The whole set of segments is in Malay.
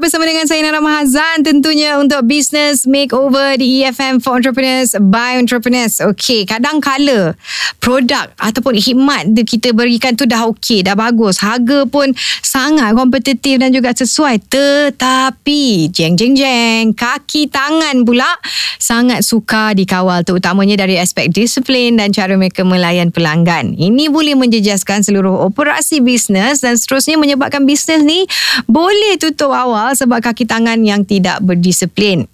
bersama dengan saya Nara Mahazan tentunya untuk business makeover di EFM for entrepreneurs by entrepreneurs. Okey, kadang kala produk ataupun khidmat yang kita berikan tu dah okey, dah bagus, harga pun sangat kompetitif dan juga sesuai. Tetapi jeng jeng jeng, kaki tangan pula sangat suka dikawal terutamanya dari aspek disiplin dan cara mereka melayan pelanggan. Ini boleh menjejaskan seluruh operasi bisnes dan seterusnya menyebabkan bisnes ni boleh tutup awal sebab kaki tangan yang tidak berdisiplin.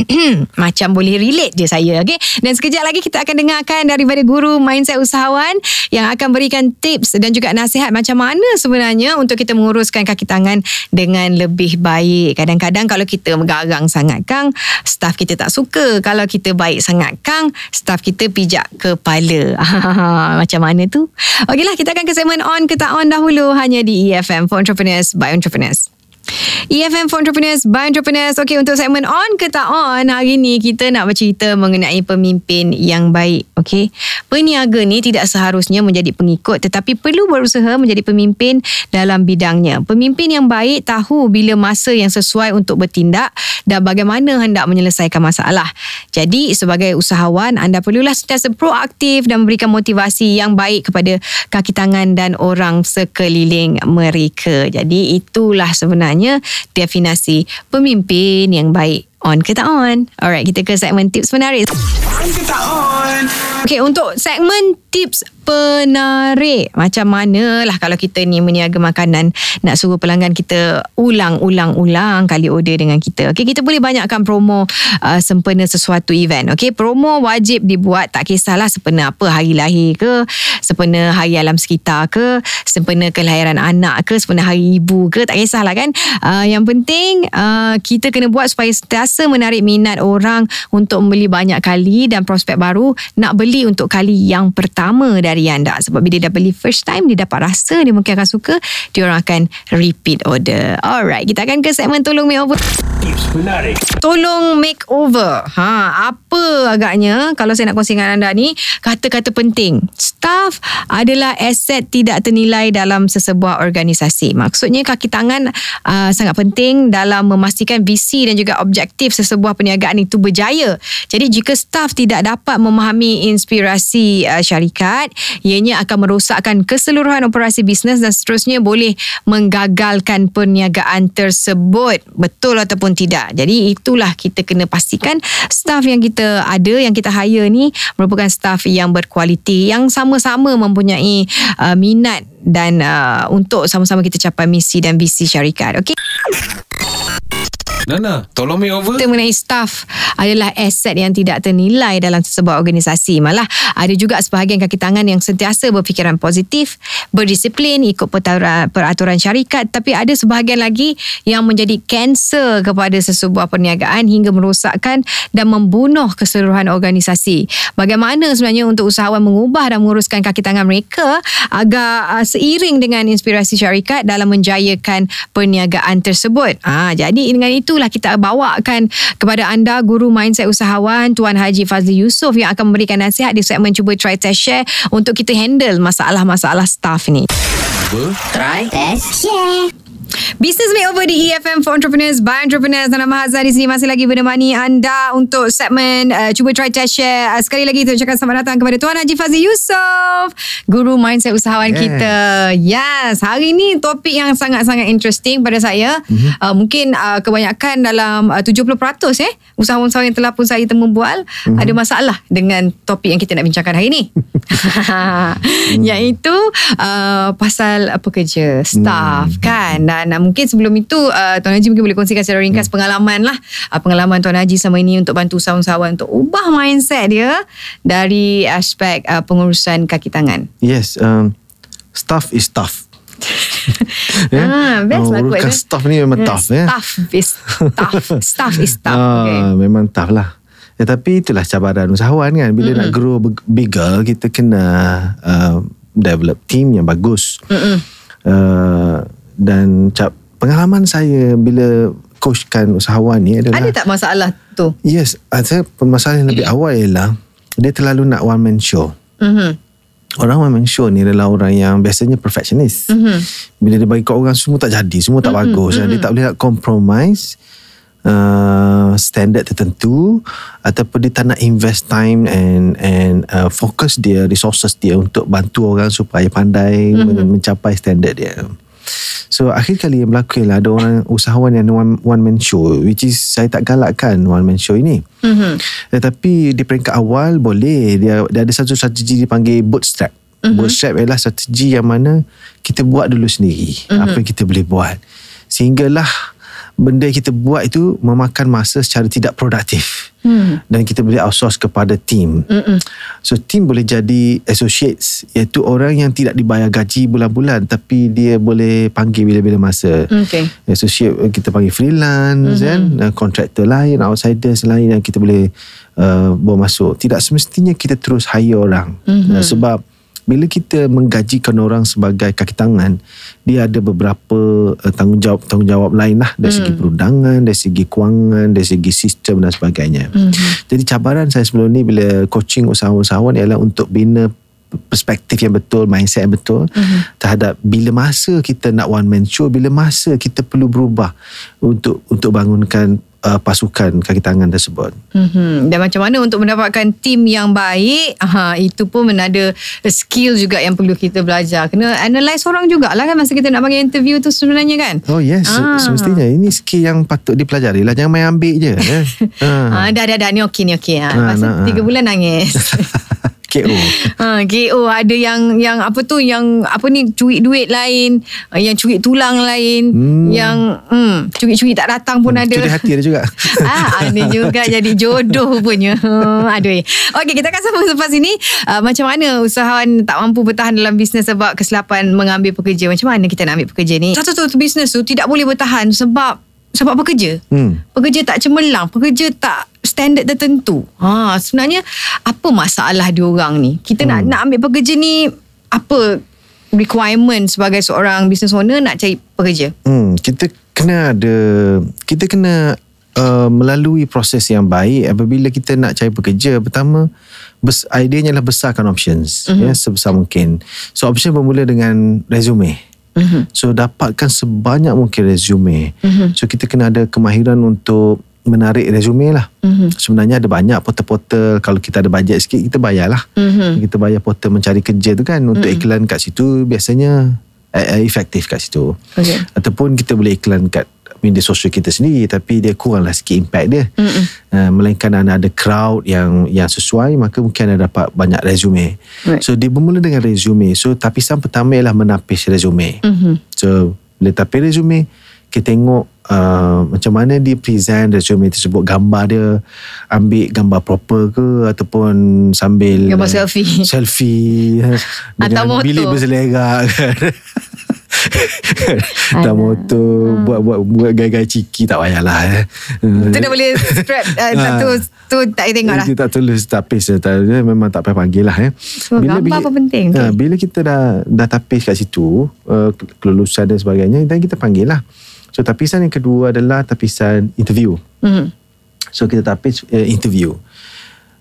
Macam boleh relate je saya, okay? Dan sekejap lagi kita akan dengarkan daripada guru mindset usahawan yang akan berikan tips dan juga nasihat macam mana sebenarnya untuk kita menguruskan kaki tangan dengan lebih baik. Kadang-kadang kalau kita garang sangat kang, staff kita tak suka. Kalau kita baik sangat kang, staff kita pijak kepala. macam mana tu? Okeylah, kita akan ke segmen on ke tak on dahulu hanya di EFM for Entrepreneurs by Entrepreneurs. EFM for Entrepreneurs by Entrepreneurs. Okey, untuk segmen on ke tak on, hari ni kita nak bercerita mengenai pemimpin yang baik. Okey, peniaga ni tidak seharusnya menjadi pengikut tetapi perlu berusaha menjadi pemimpin dalam bidangnya. Pemimpin yang baik tahu bila masa yang sesuai untuk bertindak dan bagaimana hendak menyelesaikan masalah. Jadi, sebagai usahawan, anda perlulah sentiasa proaktif dan memberikan motivasi yang baik kepada kaki tangan dan orang sekeliling mereka. Jadi, itulah sebenarnya definasi pemimpin yang baik. On ke tak on? Alright, kita ke segmen tips menarik. On ke tak on? Okay, untuk segmen tips penarik. Macam mana lah kalau kita ni meniaga makanan nak suruh pelanggan kita ulang-ulang-ulang kali order dengan kita. Okay, kita boleh banyakkan promo uh, sempena sesuatu event. Okay, promo wajib dibuat tak kisahlah sempena apa, hari lahir ke, sempena hari alam sekitar ke, sempena kelahiran anak ke, sempena hari ibu ke, tak kisahlah kan. Uh, yang penting uh, kita kena buat supaya sentiasa menarik minat orang untuk membeli banyak kali dan prospek baru nak beli untuk kali yang pertama dari anda. Sebab bila dia dah beli first time dia dapat rasa dia mungkin akan suka dia orang akan repeat order. Alright kita akan ke segmen tolong makeover. Tips menarik. tolong makeover. Ha apa agaknya kalau saya nak kongsi dengan anda ni kata-kata penting. Staff adalah aset tidak ternilai dalam sesebuah organisasi. Maksudnya kaki tangan uh, sangat penting dalam memastikan visi dan juga objektif sesebuah perniagaan itu berjaya. Jadi jika staff tidak dapat memahami inspirasi uh, syarikat. Ianya akan merosakkan keseluruhan operasi bisnes dan seterusnya boleh menggagalkan perniagaan tersebut. Betul ataupun tidak? Jadi itulah kita kena pastikan staff yang kita ada yang kita hire ni merupakan staff yang berkualiti yang sama-sama mempunyai uh, minat dan uh, untuk sama-sama kita capai misi dan visi syarikat. Okey Nana, tolong makeover. kita mengenai staff adalah aset yang tidak ternilai dalam sebuah organisasi. Malah ada juga sebahagian kaki tangan yang sentiasa berfikiran positif, berdisiplin, ikut peraturan, syarikat tapi ada sebahagian lagi yang menjadi kanser kepada sesebuah perniagaan hingga merosakkan dan membunuh keseluruhan organisasi. Bagaimana sebenarnya untuk usahawan mengubah dan menguruskan kaki tangan mereka agar uh, seiring dengan inspirasi syarikat dalam menjayakan perniagaan tersebut. Ah, jadi dengan itulah kita bawakan kepada anda guru mindset usahawan Tuan Haji Fazli Yusof yang akan memberikan nasihat di segmen cuba try test share untuk kita handle masalah-masalah staff ni. Try, test, share. Business Makeover di EFM for Entrepreneurs by Entrepreneurs Nana Mahazan di sini masih lagi menemani anda untuk segmen uh, cuba try test share. Uh, sekali lagi kita ucapkan selamat datang kepada Tuan Haji Fazli Yusof, guru mindset usahawan Yes. kita. Yes, hari ini topik yang sangat-sangat interesting pada saya. Mm-hmm. Uh, mungkin uh, kebanyakan dalam uh, 70% eh usahawan-usahawan yang telah pun saya temu bual mm-hmm. ada masalah dengan topik yang kita nak bincangkan hari ini. mm. Iaitu uh, pasal pekerja, staff mm. kan. Dan uh, mungkin sebelum itu uh, Tuan Haji mungkin boleh kongsikan secara ringkas mm. pengalaman lah. Uh, pengalaman Tuan Haji sama ini untuk bantu usahawan-usahawan untuk ubah mindset dia dari aspek uh, pengurusan kaki tangan. Yes, um, staff is tough. Ah, best lah Oh, quote urusan tu. staff ni memang tough ya. Staff is tough. staff is tough. Ah, Okay. Memang tough lah. Ya, tapi itulah cabaran usahawan kan. Bila mm-hmm. nak grow big- bigger, kita kena uh, develop team yang bagus. Mm-hmm. Uh, dan cap, pengalaman saya bila coachkan usahawan ni adalah... Ada tak masalah tu? Yes, saya permasalahan yang lebih awal ialah dia terlalu nak one man show. Mm-hmm. orang one man show ni adalah orang yang biasanya perfectionist. Mm-hmm. Bila dia bagi kat orang semua tak jadi, semua tak mm-hmm. bagus. Mm-hmm. Dia tak boleh nak compromise uh, standard tertentu ataupun dia tak nak invest time and and uh, fokus dia resources dia untuk bantu orang supaya pandai mm-hmm. mencapai standard dia. So akhir kali yang berlaku ialah ada orang usahawan yang one, one man show which is saya tak galakkan one man show ini. Mm-hmm. Tetapi di peringkat awal boleh dia, dia ada satu strategi dipanggil bootstrap. Mm-hmm. Bootstrap adalah strategi yang mana kita buat dulu sendiri mm-hmm. apa yang kita boleh buat. Sehinggalah benda yang kita buat itu memakan masa secara tidak produktif. Hmm. Dan kita boleh outsource kepada team. Mm-mm. So team boleh jadi associates iaitu orang yang tidak dibayar gaji bulan-bulan tapi dia boleh panggil bila-bila masa. Okay. Associate eh, kita panggil freelance mm-hmm. kan, contractor lain, outsiders lain yang kita boleh uh, bawa masuk. Tidak semestinya kita terus hire orang. Mm-hmm. Uh, sebab bila kita menggajikan orang sebagai kaki tangan dia ada beberapa uh, tanggungjawab tanggungjawab lain lah dari hmm. segi perundangan dari segi kewangan dari segi sistem dan sebagainya hmm. jadi cabaran saya sebelum ni bila coaching usahawan-usahawan ialah untuk bina perspektif yang betul mindset yang betul hmm. terhadap bila masa kita nak one man show bila masa kita perlu berubah untuk untuk bangunkan uh, pasukan kaki tangan tersebut. Mm-hmm. Dan macam mana untuk mendapatkan tim yang baik, ha, itu pun ada skill juga yang perlu kita belajar. Kena analyse orang jugalah kan masa kita nak bagi interview tu sebenarnya kan. Oh yes, ah. semestinya. Ini skill yang patut dipelajari lah. Jangan main ambil je. eh. ha. dah, dah, dah. Ni okey, ni okey. Ha. Masa nah, tiga bulan nangis. KO. Ha, KO ada yang yang apa tu yang apa ni curi duit lain, yang curi tulang lain, hmm. yang hmm, curi-curi tak datang pun hmm, ada. Curi hati ada juga. ah, ada juga jadi jodoh punya. Aduh. Okey, kita akan sambung selepas ini. Uh, macam mana usahawan tak mampu bertahan dalam bisnes sebab kesilapan mengambil pekerja. Macam mana kita nak ambil pekerja ni? Satu-satu bisnes tu tidak boleh bertahan sebab sebab pekerja. Hmm. Pekerja tak cemerlang, pekerja tak standard tertentu. Ha, sebenarnya apa masalah dia orang ni? Kita hmm. nak nak ambil pekerja ni apa requirement sebagai seorang business owner nak cari pekerja? Hmm, kita kena ada kita kena uh, melalui proses yang baik apabila kita nak cari pekerja. Pertama, bes, ideanya adalah besarkan options mm-hmm. ya sebesar mungkin. So option bermula dengan resume. Mm-hmm. So dapatkan sebanyak mungkin resume. Mm-hmm. So kita kena ada kemahiran untuk menarik resume lah. Mm-hmm. Sebenarnya ada banyak portal-portal kalau kita ada bajet sikit kita bayarlah. Mm-hmm. Kita bayar portal mencari kerja tu kan untuk mm-hmm. iklan kat situ biasanya uh, efektif kat situ. Okay. Ataupun kita boleh iklan kat media sosial kita sendiri tapi dia kuranglah sikit impact dia. Mm-hmm. Uh, melainkan anda ada crowd yang yang sesuai maka mungkin anda dapat banyak resume. Right. So dia bermula dengan resume. So tapisan pertama ialah menapis resume. Mm-hmm. So bila tapis resume kita tengok uh, macam mana dia present resume tersebut gambar dia ambil gambar proper ke ataupun sambil gambar selfie selfie atau bilik berselerak kan tak motor hmm. buat buat buat gaya-gaya ciki tak payahlah eh. tu dah boleh strap uh, ha. tu tu tak payah tengok lah dia tak tulis tapis tak, memang tak payah panggil lah eh. so, bila, gambar apa penting okay. uh, bila kita dah dah tapis kat situ uh, kelulusan dan sebagainya dan kita panggil lah So tapisan yang kedua adalah tapisan interview. Mm-hmm. So kita tapis uh, interview.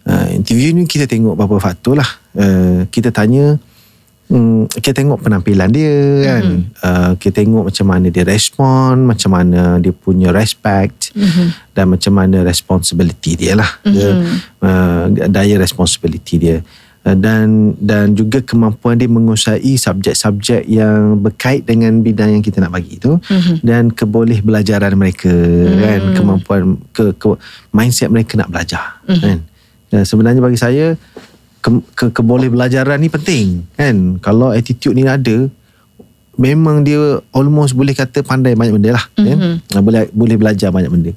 Uh, interview ni kita tengok beberapa faktor lah. Uh, kita tanya, um, kita tengok penampilan dia kan. Mm-hmm. Uh, kita tengok macam mana dia respon, macam mana dia punya respect mm-hmm. dan macam mana responsibility dia lah. Mm-hmm. Dia, uh, daya responsibility dia. Eh, dan dan juga kemampuan dia menguasai subjek-subjek yang berkait dengan bidang yang kita nak bagi itu mm-hmm. dan keboleh belajaran mereka mm. kan kemampuan ke, ke mindset mereka nak belajar mm-hmm. kan dan sebenarnya bagi saya ke, ke keboleh belajaran ni penting kan kalau attitude ni ada memang dia almost boleh kata pandai banyak benda lah mm-hmm. kan boleh boleh belajar banyak benda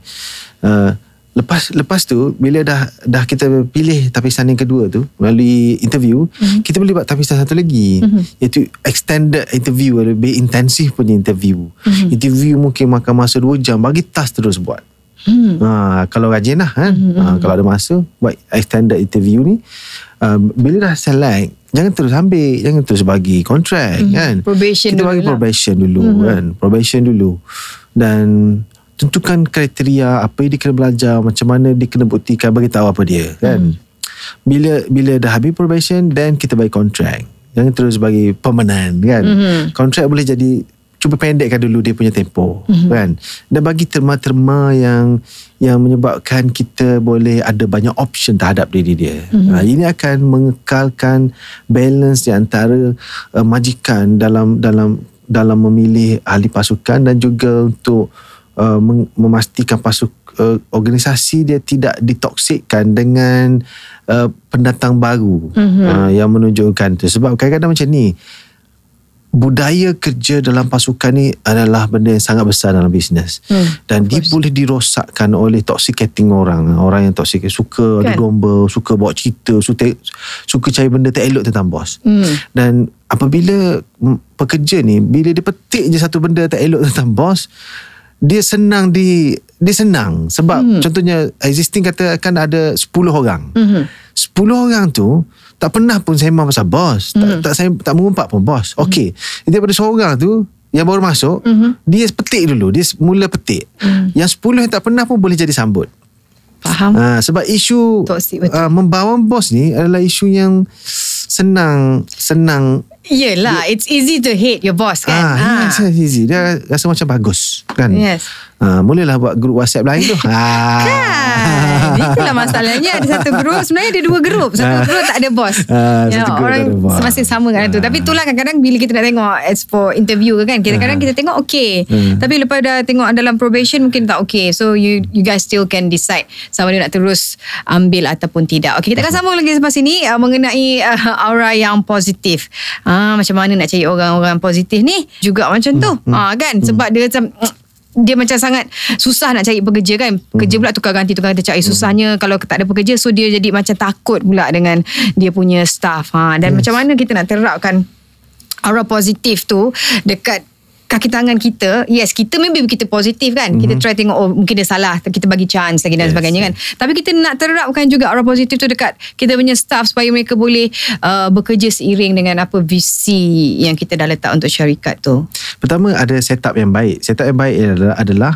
uh, lepas lepas tu bila dah dah kita pilih tapisan yang kedua tu melalui interview mm-hmm. kita boleh buat tapisan satu lagi mm-hmm. iaitu extended interview lebih intensif punya interview mm-hmm. interview mungkin makan masa 2 jam bagi task terus buat mm. ha, kalau rajin lah kan? mm-hmm. ha, kalau ada masa buat extended interview ni uh, bila dah select jangan terus ambil jangan terus bagi kontrak mm-hmm. kan probation kita bagi lah. probation dulu mm-hmm. kan probation dulu dan tentukan kriteria apa yang dia kena belajar macam mana dia kena buktikan bagi tahu apa dia kan hmm. bila bila dah habis probation then kita bagi kontrak Jangan terus bagi permanent kan. Mm-hmm. Kontrak boleh jadi cuba pendekkan dulu dia punya tempo mm-hmm. kan. Dan bagi terma-terma yang yang menyebabkan kita boleh ada banyak option terhadap diri dia. Mm-hmm. Ha, ini akan mengekalkan balance di antara uh, majikan dalam dalam dalam memilih ahli pasukan dan juga untuk uh, memastikan pasuk uh, organisasi dia tidak ditoksikkan dengan uh, pendatang baru mm-hmm. uh, yang menunjukkan tu sebab kadang-kadang macam ni budaya kerja dalam pasukan ni adalah benda yang sangat besar dalam bisnes hmm, dan dia boleh dirosakkan oleh toxicating orang orang yang toxic suka kan? ada domba suka bawa cerita suka, suka cari benda tak elok tentang bos hmm. dan apabila pekerja ni bila dia petik je satu benda tak elok tentang bos dia senang di dia senang sebab hmm. contohnya existing katakan ada 10 orang hmm. 10 orang tu tak pernah pun sembang pasal bos. Mm-hmm. Tak, tak, saya, tak mengumpat pun bos. Mm-hmm. Okey. Daripada seorang tu, yang baru masuk, mm-hmm. dia petik dulu. Dia mula petik. Mm. Yang sepuluh yang tak pernah pun boleh jadi sambut. Faham. Ha, sebab isu uh, membawa bos ni adalah isu yang senang senang Yelah, it's easy to hate your boss kan. Ah, ha. Yes, easy. Dia rasa macam bagus kan. Yes. Ha, bolehlah buat grup WhatsApp lain tu. Ha. Kan. Itulah masalahnya ada satu grup sebenarnya ada dua grup. Satu ha. grup tak ada bos. Ha, ya, orang semasa sama kan ha. tu. Tapi itulah kadang-kadang bila kita nak tengok as for interview kan, kadang-kadang ha. kita tengok okay. Hmm. Tapi lepas dah tengok dalam probation mungkin tak okay. So you you guys still can decide sama ada nak terus ambil ataupun tidak. Okay, kita akan sambung lagi selepas ini uh, mengenai uh, aura yang positif. Ah, macam mana nak cari orang-orang positif ni? Juga macam tu. Hmm. Ah, kan? Hmm. Sebab dia macam dia macam sangat susah nak cari pekerja kan? Pekerja pula tukar ganti tukar ganti. Cari susahnya kalau tak ada pekerja so dia jadi macam takut pula dengan dia punya staff. Ha dan yes. macam mana kita nak terapkan aura positif tu dekat kaki tangan kita yes kita maybe kita positif kan mm-hmm. kita mhm. try tengok oh mungkin dia salah kita bagi chance lagi dan yes. sebagainya kan tapi kita nak terapkan juga aura positif tu dekat kita punya staff supaya mereka boleh uh, bekerja seiring dengan apa visi yang kita dah letak untuk syarikat tu pertama ada setup yang baik setup yang baik adalah, adalah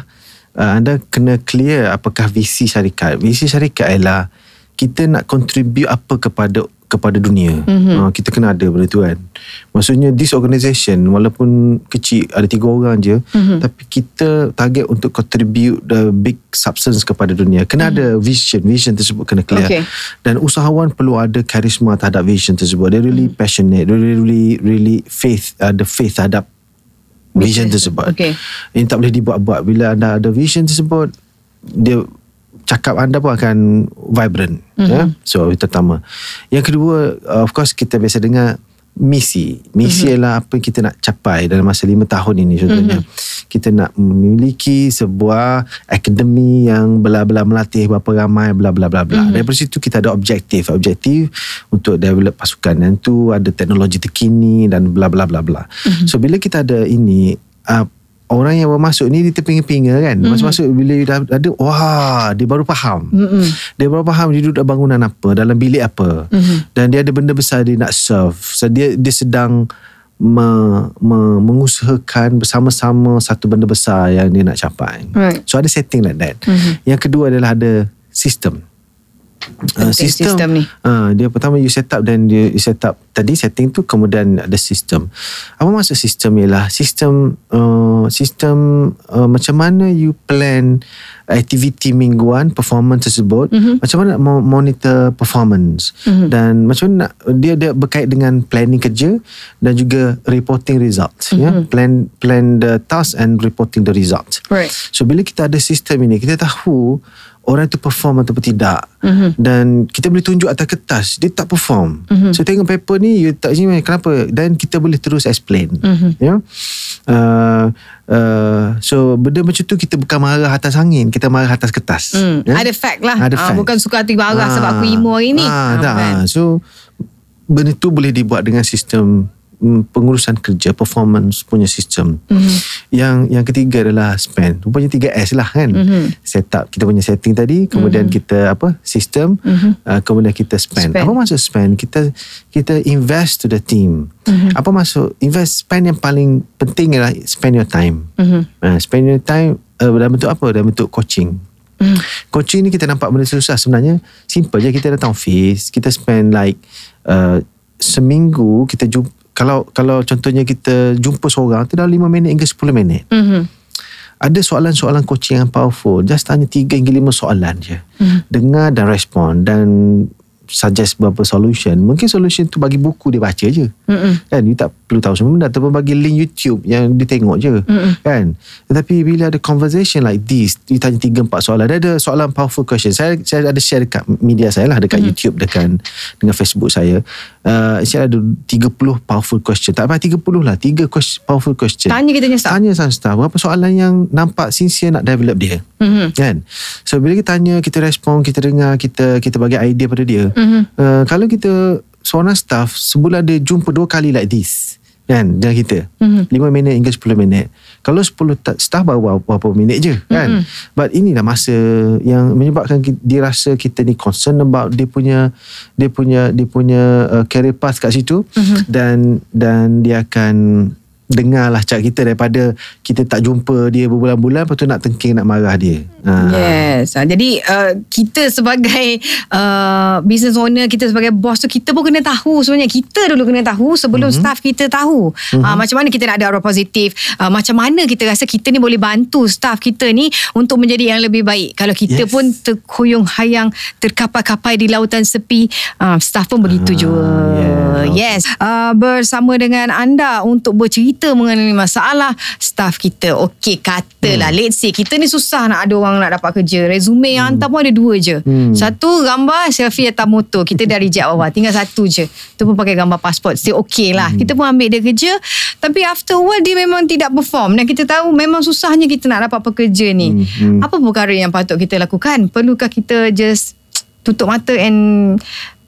uh, anda kena clear apakah visi syarikat visi syarikat ialah kita nak contribute apa kepada kepada dunia. Mm-hmm. Uh, kita kena ada benda tu kan. Maksudnya this organisation walaupun kecil ada tiga orang je mm-hmm. tapi kita target untuk contribute the big substance kepada dunia. Kena mm-hmm. ada vision, vision tersebut kena clear. Okay. Dan usahawan perlu ada karisma terhadap vision tersebut. They really mm-hmm. passionate, they really really faith ada uh, faith terhadap vision tersebut. Okay. Ini tak boleh dibuat-buat bila anda ada vision tersebut dia cakap anda pun akan vibrant mm-hmm. ya so itu pertama yang kedua of course kita biasa dengar misi misi mm-hmm. adalah apa yang kita nak capai dalam masa lima tahun ini contohnya mm-hmm. kita nak memiliki sebuah akademi yang bela-bela melatih berapa ramai bela-bela bela mm-hmm. dari situ kita ada objektif objektif untuk develop pasukan dan tu ada teknologi terkini dan bela-bela bela-bela mm-hmm. so bila kita ada ini uh, orang yang baru masuk ni dia terpinga-pinga kan mm-hmm. masuk-masuk bila dia dah ada wah dia baru faham mm-hmm. dia baru faham dia duduk dalam bangunan apa dalam bilik apa mm-hmm. dan dia ada benda besar dia nak serve so dia dia sedang me, me, mengusahakan bersama-sama satu benda besar yang dia nak capai right. so ada setting like that mm-hmm. yang kedua adalah ada sistem Uh, sistem, sistem ni. Uh, dia pertama you set up dan dia you set up tadi setting tu kemudian ada sistem. Apa maksud sistem ialah sistem uh, sistem uh, macam mana you plan aktiviti mingguan performance tersebut mm-hmm. macam mana monitor performance mm-hmm. dan macam mana dia dia berkait dengan planning kerja dan juga reporting results mm-hmm. ya plan plan the task and reporting the results right so bila kita ada sistem ini kita tahu orang tu perform ataupun tidak mm-hmm. dan kita boleh tunjuk atas kertas dia tak perform mm-hmm. so tengok paper ni you tak sini kenapa dan kita boleh terus explain mm-hmm. ya yeah? uh, uh, so benda macam tu kita bukan marah atas angin kita marah atas kertas mm. yeah? ada fact lah ada uh, bukan suka hati marah uh, sebab aku emo hari ni uh, uh, kan? so benda tu boleh dibuat dengan sistem pengurusan kerja performance punya sistem mm-hmm. yang yang ketiga adalah spend rupanya 3S lah kan mm-hmm. setup kita punya setting tadi kemudian mm-hmm. kita apa sistem mm-hmm. uh, kemudian kita spend. spend apa maksud spend kita kita invest to the team mm-hmm. apa maksud invest spend yang paling penting adalah spend your time mm-hmm. uh, spend your time uh, dalam bentuk apa dalam bentuk coaching Mm. Coaching ni kita nampak benda susah sebenarnya simple je kita datang office kita spend like uh, seminggu kita jumpa kalau kalau contohnya kita jumpa seorang tu dah 5 minit hingga 10 minit. Mhm. Ada soalan-soalan coaching yang powerful. Just tanya 3 hingga 5 soalan je. Hmm. Dengar dan respon dan suggest beberapa solution. Mungkin solution tu bagi buku dia baca je. Mm-mm. Kan? You tak perlu tahu semua benda ataupun bagi link YouTube yang dia tengok je. Mm-mm. Kan? Tetapi bila ada conversation like this, you tanya 3 4 soalan. Dia ada soalan powerful question. Saya saya ada share dekat media saya lah dekat YouTube dekat dengan Facebook saya. Uh, saya ada 30 powerful question. Tak payah 30 lah, 3 question, powerful question. Tanya kita punya staff. Tanya sama staff Berapa soalan yang Nampak sincere nak develop dia Mhm. Kan So bila kita tanya Kita respon Kita dengar Kita kita bagi idea pada dia Mhm. uh, Kalau kita Seorang staff Sebulan dia jumpa dua kali like this Kan Dengan kita Mhm. 5 minit hingga 10 minit Kalau 10 ta- staff Baru berapa, minit je Kan? But inilah masa Yang menyebabkan Dia rasa kita ni Concern about Dia punya Dia punya Dia punya uh, Career path kat situ. Dan Dan dia akan dengarlah cak kita daripada kita tak jumpa dia berbulan-bulan lepas tu nak tengking nak marah dia. Ha. Yes. Ah, Jadi uh, kita sebagai uh, business owner, kita sebagai boss tu kita pun kena tahu sebenarnya kita dulu kena tahu sebelum mm-hmm. staff kita tahu. Mm-hmm. Uh, macam mana kita nak ada aura positif, uh, macam mana kita rasa kita ni boleh bantu staff kita ni untuk menjadi yang lebih baik. Kalau kita Yes. pun terkuyung hayang terkapai-kapai di lautan sepi, uh, staff pun begitu Ah, juga. yeah. Yes. Uh, bersama dengan anda untuk bercerita mengenai masalah staff kita. Okey, katalah hmm. let's say kita ni susah nak ada orang nak dapat kerja. Resume yang hantar pun ada dua je. Hmm. Satu gambar selfie atas motor. Kita dah reject bawah. Tinggal satu je. Tu pun pakai gambar pasport. Still okay lah. Hmm. Kita pun ambil dia kerja. Tapi after a while dia memang tidak perform. Dan kita tahu memang susahnya kita nak dapat pekerja ni. Hmm, hmm. Apa perkara yang patut kita lakukan? Perlukah kita just tutup mata and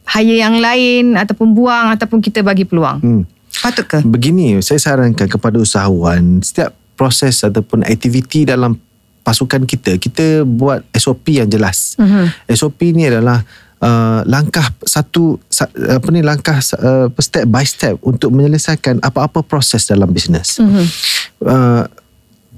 hire yang lain ataupun buang ataupun kita bagi peluang? Hmm. Patut ke? Begini, saya sarankan kepada usahawan setiap proses ataupun aktiviti dalam pasukan kita, kita buat SOP yang jelas. Mhm. SOP ni adalah uh, langkah satu sa- apa ni langkah uh, step by step untuk menyelesaikan apa-apa proses dalam bisnes. Mhm. Uh,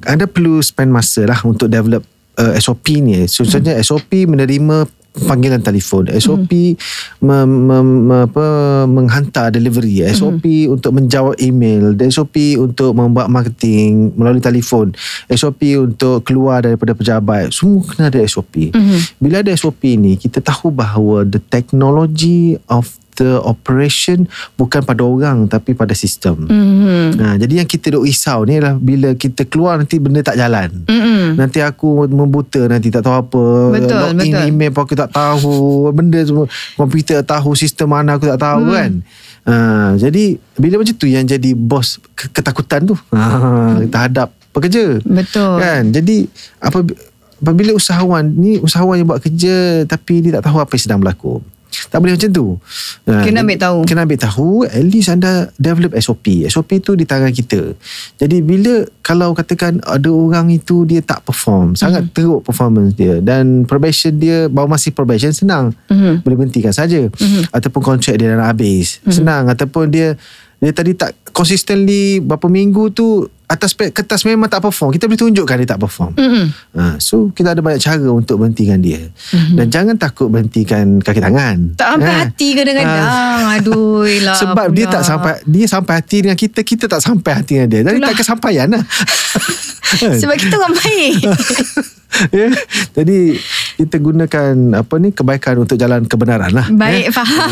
anda perlu spend masa lah untuk develop uh, SOP ni. So, Contohnya SOP menerima panggilan telefon, SOP mem, mem, apa, menghantar delivery, SOP untuk menjawab email, SOP untuk membuat marketing melalui telefon, SOP untuk keluar daripada pejabat. Semua kena ada SOP. Bila ada SOP ni, kita tahu bahawa the technology of the operation bukan pada orang tapi pada sistem. Mhm. Nah, jadi yang kita duk risau ni adalah bila kita keluar nanti benda tak jalan. Mhm. Nanti aku membuta nanti tak tahu apa. Betul, Login betul. email pun aku tak tahu. Benda semua komputer tahu sistem mana aku tak tahu hmm. kan. Ha, jadi bila macam tu yang jadi bos ke- ketakutan tu. Ha, terhadap pekerja. Betul. Kan? Jadi apa apabila usahawan ni usahawan yang buat kerja tapi dia tak tahu apa yang sedang berlaku. Tak boleh macam tu. Kena ambil tahu. Kena ambil tahu At least anda develop SOP SOP tu di tangan kita Jadi bila Kalau katakan Ada orang itu Dia tak perform Sangat Mhm. teruk performance dia Dan probation dia Baru masih probation Senang Mhm. Boleh berhentikan saja Ataupun kontrak dia dah nak habis Senang Ataupun dia Dia tadi tak Consistently Berapa minggu tu Atas kertas memang tak perform Kita boleh tunjukkan dia tak perform Mhm. Ha, so kita ada banyak cara untuk berhentikan dia mm-hmm. dan jangan takut berhentikan kaki tangan. Tak sampai Ha. hati kadang-kadang. Aduh lah. Sebab dia tak sampai dia sampai hati dengan kita, kita tak sampai hati dengan dia. Jadi Itulah. tak kesampaian lah. Sebab kita orang baik. ya. Jadi kita gunakan apa ni kebaikan untuk jalan kebenaran lah. Baik, Ya. faham.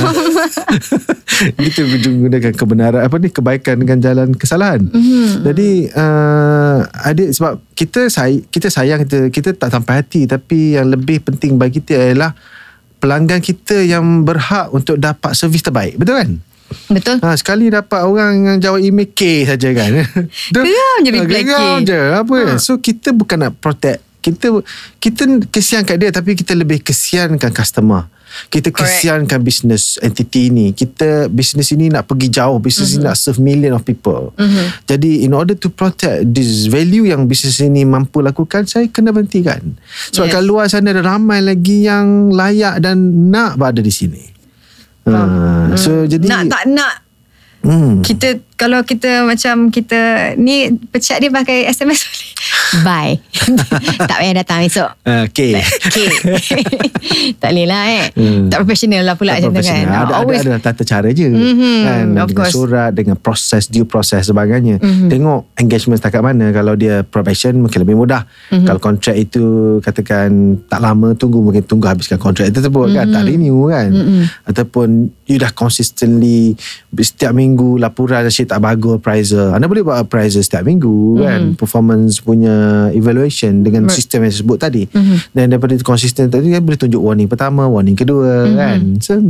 kita gunakan kebenaran apa ni kebaikan dengan jalan kesalahan. Mm-hmm. Jadi uh, adik sebab kita say, kita sayang kita kita tak sampai hati tapi yang lebih penting bagi kita adalah pelanggan kita yang berhak untuk dapat servis terbaik. Betul kan? Betul. Ha, sekali dapat orang yang jawab email K saja kan. Geram je reply K. Geram je. Apa ha. So kita bukan nak protect. Kita kita kesiankan dia tapi kita lebih kesiankan customer. Kita Correct. kesiankan business entity ni. Kita business ini nak pergi jauh. Business Mhm. mm-hmm. ini nak serve million of people. Mm-hmm. Jadi in order to protect this value yang business ini mampu lakukan, saya kena berhentikan. Sebab Yes. kat luar sana ada ramai lagi yang layak dan nak berada di sini. Ha, so jadi Nak tak nak Hmm. kita kalau kita macam kita ni pecat dia pakai SMS boleh. Bye. tak payah datang esok. Uh, okay. Okay. tak boleh lah eh. Hmm. Tak professional lah pula Tak macam tu kan. profesional. Ada, Always ada, ada tata cara je Mhm, kan of dengan course. Mhm. surat dengan proses due proses sebagainya tengok engagement setakat mana kalau dia probation mungkin lebih mudah Mhm. kalau kontrak itu katakan tak lama tunggu mungkin tunggu habiskan kontrak tersebut kan Mhm. tak renew kan ataupun you dah consistently setiap minggu laporan asyik tak bagus appraiser. Anda boleh buat appraiser setiap minggu kan? Performance punya evaluation dengan. Right. sistem yang disebut tadi. Dan daripada konsisten tadi kan boleh tunjuk warning pertama warning kedua kan? So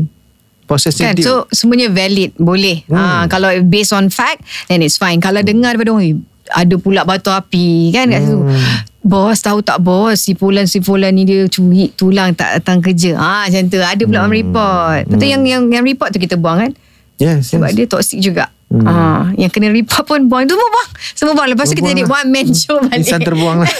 prosesnya Kan dia- so semuanya valid Boleh. Hmm. ha, Kalau based on fact Then it's fine. Kalau dengar daripada orang "Eh, Ada pula batu api Kan? Kat situ Hmm. Bos tahu tak bos? Si Fulan si Fulan ni dia curi tulang tak datang kerja. Ha, Macam tu. Ada pula orang report. Betul yang, yang yang report tu kita buang kan? Yes, Sebab yes. dia toxic juga ha, Yang kena report pun buang. Itu semua buang. Semua buang. Lepas tu kita jadi lah. one man show balik. Insan terbuang lah.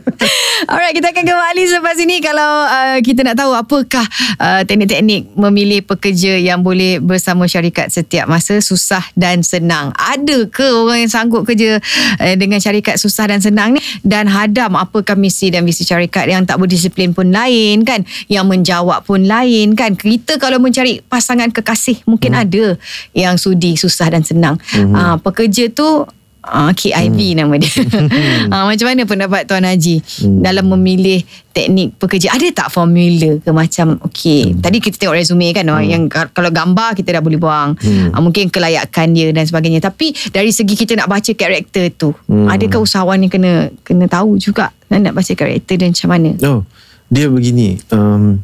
Alright, kita akan kembali selepas ini. Kalau uh, kita nak tahu apakah uh, teknik-teknik memilih pekerja yang boleh bersama syarikat setiap masa susah dan senang. Ada ke orang yang sanggup kerja uh, dengan syarikat susah dan senang ni? Dan hadam apakah misi dan visi syarikat yang tak berdisiplin pun lain kan, yang menjawab pun lain kan. Kita kalau mencari pasangan kekasih mungkin hmm. ada yang sudi susah dan senang. Hmm. Uh, pekerja tu Ah, KIV hmm. nama dia. ah, macam mana pendapat Tuan Haji hmm. dalam memilih teknik pekerja? Ada tak formula ke macam okey, hmm. tadi kita tengok resume kan hmm. yang ka- kalau gambar kita dah boleh buang. Hmm. Ah, mungkin kelayakan dia dan sebagainya. Tapi dari segi kita nak baca karakter tu, hmm. adakah usahawan ni kena kena tahu juga nak baca karakter dan macam mana? oh, dia begini um,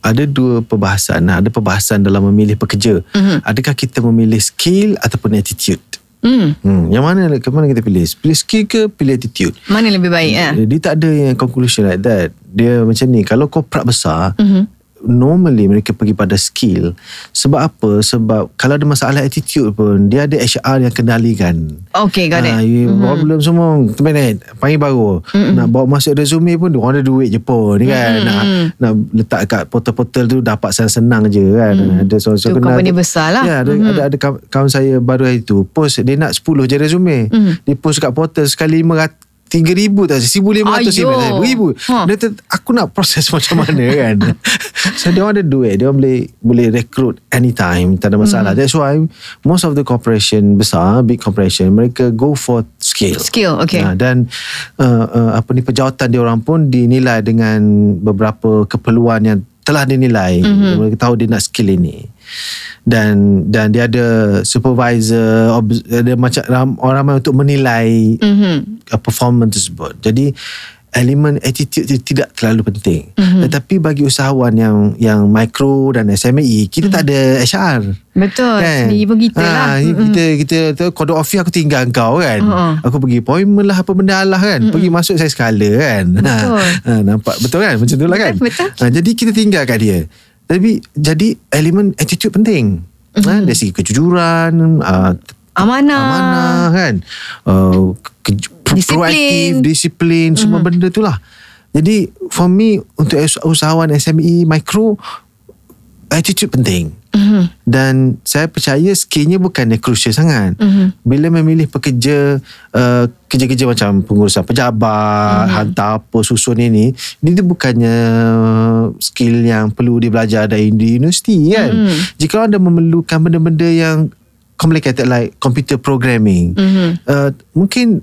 ada dua perbahasan ada perbahasan dalam memilih pekerja Mhm. adakah kita memilih skill ataupun attitude Hmm. hmm, yang mana ke mana kita pilih pilih skill ke pilih attitude Mana lebih baik eh? Dia tak ada yang conclusion like that. Dia macam ni, kalau korporat besar, Mhm. Normally mereka pergi pada skill. Sebab apa? Sebab kalau ada masalah attitude pun, dia ada HR yang kendalikan. Okay, got it. Ah, you problem semua terminate panggil baru. Mm nak bawa masuk resume pun orang ada duit je pun kan? Nak nak letak kat portal-portal tu dapat senang-senang je kan? Ada so, so Tu company besar lah. ya ada, ada ada kawan, saya baru hari tu post dia nak 10 je resume. Dia post kat portal sekali 500 Tiga ribu tak Seribu lima ratus Ayuh. Seribu ribu Ha. Dia Aku nak proses macam mana kan So dia ada duit Dia boleh Boleh recruit anytime Tak ada masalah Hmm. That's why Most of the corporation Besar Big corporation Mereka go for skill Skill, okay. Ha, Dan uh, uh, Apa ni Pejawatan dia orang pun Dinilai dengan Beberapa keperluan yang Telah dinilai mm-hmm. Mereka tahu dia nak skill ini dan dan dia ada supervisor ada macam orang ramai untuk menilai Mhm. uh, performance tersebut. Jadi elemen attitude tu tidak terlalu penting. Mhm. Mm-hmm. Tetapi bagi usahawan yang yang micro dan SME, kita mm-hmm. tak ada HR. Betul. Sendiri pun kita lah. ha, kita kita tu kode office aku tinggal kau kan. Uh-uh. Aku pergi appointment lah apa benda lah kan. Mm-mm. Pergi masuk saya skala kan. Betul. Ha, nampak betul kan? Macam tu lah kan. Betul. Ha, jadi kita tinggal kat dia. Tapi jadi elemen attitude penting. Mm-hmm. Ha, dari segi kejujuran, uh, Amanah. amanah kan. Uh, ke, Disiplin. proaktif, disiplin, mm-hmm. semua benda tu lah. Jadi for me untuk us- usahawan SME micro attitude penting. Mhm. Dan saya percaya skillnya bukannya crucial sangat. Mhm. Bila memilih pekerja uh, kerja-kerja macam pengurusan pejabat, Mhm. hantar apa susun ini, ini tu bukannya skill yang perlu dia belajar dari di universiti kan. Mhm. Jika anda memerlukan benda-benda yang complicated like computer programming, Mhm. uh, mungkin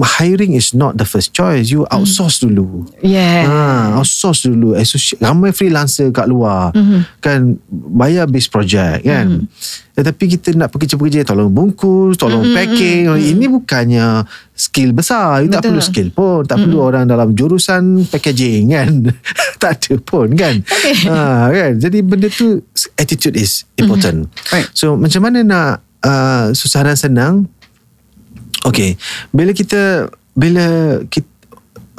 hiring is not the first choice. You outsource dulu. Yeah. Ha, outsource dulu. Associate, ramai freelancer kat luar. Mm-hmm. Kan bayar base project kan. Mm-hmm. Tetapi kita nak pekerja-pekerja tolong bungkus, tolong mm-hmm. packing. Mm-hmm. Ini bukannya skill besar. You tak Betul. perlu skill pun. Tak mm-hmm. perlu orang dalam jurusan packaging kan. tak ada pun kan. Okay. Ha, kan. Jadi benda tu attitude is important. Mm-hmm. Right. So macam mana nak uh, susah dan senang Okay Bila kita Bila kita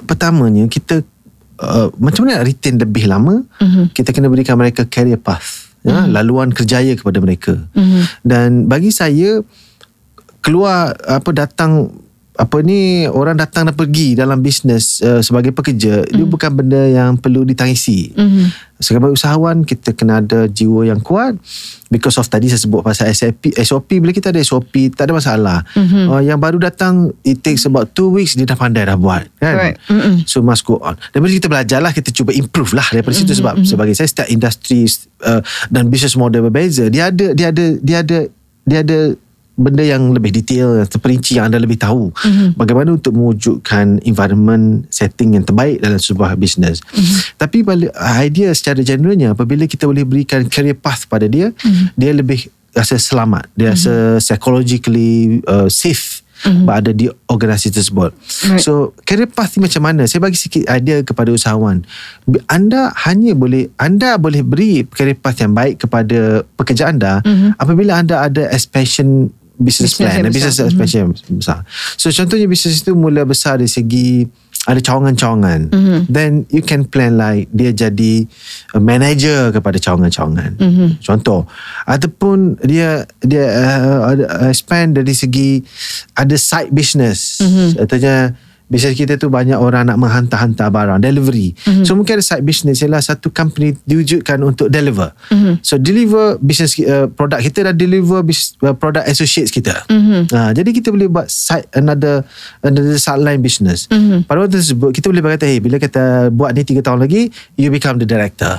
Pertamanya kita uh, Macam mana nak retain lebih lama Mhm. Kita kena berikan mereka career path ya, Laluan kerjaya kepada mereka Mhm. Dan bagi saya Keluar Apa datang apa ni orang datang dan pergi dalam bisnes uh, sebagai pekerja mm. dia bukan benda yang perlu ditangisi. Mm-hmm. Sebagai usahawan kita kena ada jiwa yang kuat because of tadi saya sebut pasal SOP SOP bila kita ada SOP tak ada masalah. Mm-hmm. Uh, yang baru datang it takes about 2 weeks dia dah pandai dah buat kan. Correct. Mm-mm. So must go on. Daripada kita belajar lah kita cuba improve lah daripada mm-hmm. situ sebab mm-hmm. sebagai saya setiap industri uh, dan business model berbeza dia ada dia ada dia ada dia ada benda yang lebih detail terperinci yang anda lebih tahu mm-hmm. bagaimana untuk mewujudkan environment setting yang terbaik dalam sebuah bisnes mm-hmm. tapi idea secara generalnya apabila kita boleh berikan career path pada dia mm-hmm. dia lebih rasa selamat dia mm-hmm. rasa psychologically uh, safe mm-hmm. berada di organisasi tersebut. Right. So, career path ni macam mana? Saya bagi sikit idea kepada usahawan. Anda hanya boleh anda boleh beri career path yang baik kepada pekerja anda mm-hmm. apabila anda ada expansion business, business plan, business expansion mm-hmm. besar. So, contohnya bisnes itu mula besar dari segi ada cawangan-cawangan mm-hmm. then you can plan like dia jadi a manager kepada cawangan-cawangan mm-hmm. contoh ataupun dia dia uh, uh, expand dari segi ada side business mm-hmm. artinya Bisnes kita tu banyak orang nak menghantar-hantar barang delivery. Mm-hmm. So mungkin ada side business ialah satu company diwujudkan untuk deliver. Mm-hmm. So deliver business uh, produk kita dah deliver bis, uh, produk associates kita. Mm-hmm. Uh, jadi kita boleh buat side another another sideline business. Mm-hmm. Pada waktu tersebut kita boleh berkata hey bila kita buat ni 3 tahun lagi you become the director.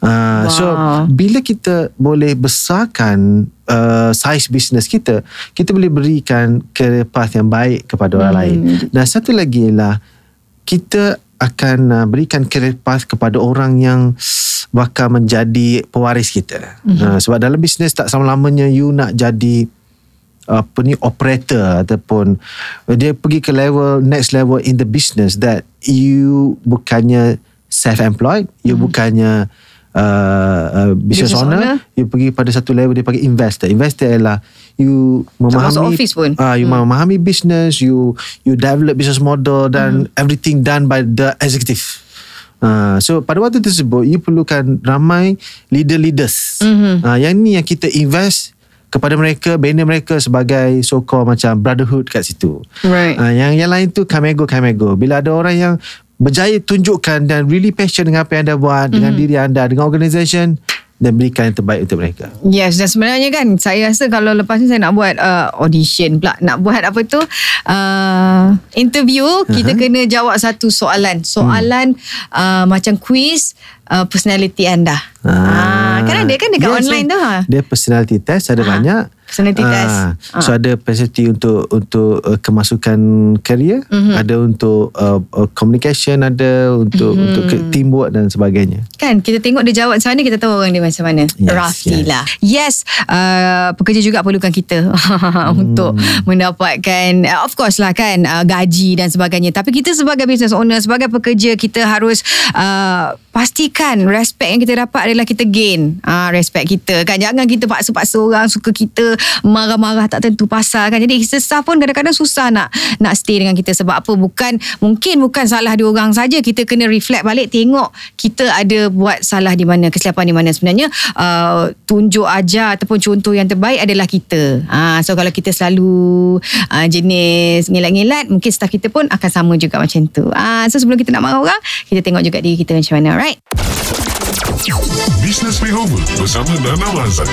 Uh, wow. So bila kita boleh besarkan uh, size business kita, kita boleh berikan career path yang baik kepada orang hmm. lain. Dan satu lagi ialah kita akan uh, berikan career path kepada orang yang bakal menjadi pewaris kita. Hmm. Uh, sebab dalam bisnes tak sama-lamanya you nak jadi apa ni operator ataupun dia pergi ke level next level in the business that you bukannya self employed, you hmm. bukannya uh, uh, business, business owner, owner you pergi pada satu level dia panggil investor investor ialah you memahami office pun. Uh, you hmm. memahami business you you develop business model dan hmm. everything done by the executive Uh, so pada waktu tersebut you perlukan ramai leader-leaders mm-hmm. uh, yang ni yang kita invest kepada mereka bina mereka sebagai so called macam brotherhood kat situ right. uh, yang yang lain tu kamego kamego bila ada orang yang berjaya tunjukkan dan really passion dengan apa yang anda buat mm-hmm. dengan diri anda dengan organisation dan berikan yang terbaik untuk mereka. Yes, dan sebenarnya kan saya rasa kalau lepas ni saya nak buat uh, audition pula, nak buat apa tu uh, interview, uh-huh. kita kena jawab satu soalan. Soalan hmm. uh, macam quiz uh, personality anda. Ah, kan ada kan dekat yes, online tu ha. Dia personality test ada ha. banyak. Personality ah, test. So ha. ada personality untuk untuk uh, kemasukan career, mm-hmm. ada untuk uh, uh, communication, ada untuk mm-hmm. untuk teamwork dan sebagainya. Kan kita tengok dia jawab macam mana kita tahu orang dia macam mana. Yes, Roughly yes. lah. Yes, uh, pekerja juga perlukan kita hmm. untuk mendapatkan uh, of course lah kan uh, gaji dan sebagainya. Tapi kita sebagai business owner, sebagai pekerja kita harus uh, pastikan respect yang kita dapat adalah kita gain. Uh, respect kita kan. Jangan kita paksa-paksa orang suka kita marah-marah tak tentu pasal kan. Jadi staff pun kadang-kadang susah nak nak stay dengan kita. Sebab apa? Bukan mungkin bukan salah dia orang saja. Kita kena reflect balik tengok kita ada buat salah di mana kesilapan di mana. Sebenarnya uh, tunjuk aja ataupun contoh yang terbaik adalah kita. Uh, so kalau kita selalu uh, jenis ngelat-ngelat mungkin staff kita pun akan sama juga macam tu. Uh, so sebelum kita nak marah orang kita tengok juga diri kita macam mana right Business Makeover bersama Nana Mazan.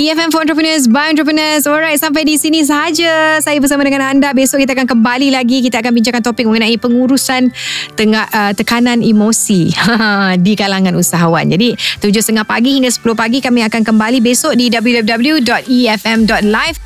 EFM for Entrepreneurs by Entrepreneurs. Alright, sampai di sini sahaja saya bersama dengan anda. Besok kita akan kembali lagi. Kita akan bincangkan topik mengenai pengurusan tengah, uh, tekanan emosi di kalangan usahawan. Jadi, 7.30 pagi hingga 10 pagi kami akan kembali besok di www.efm.live.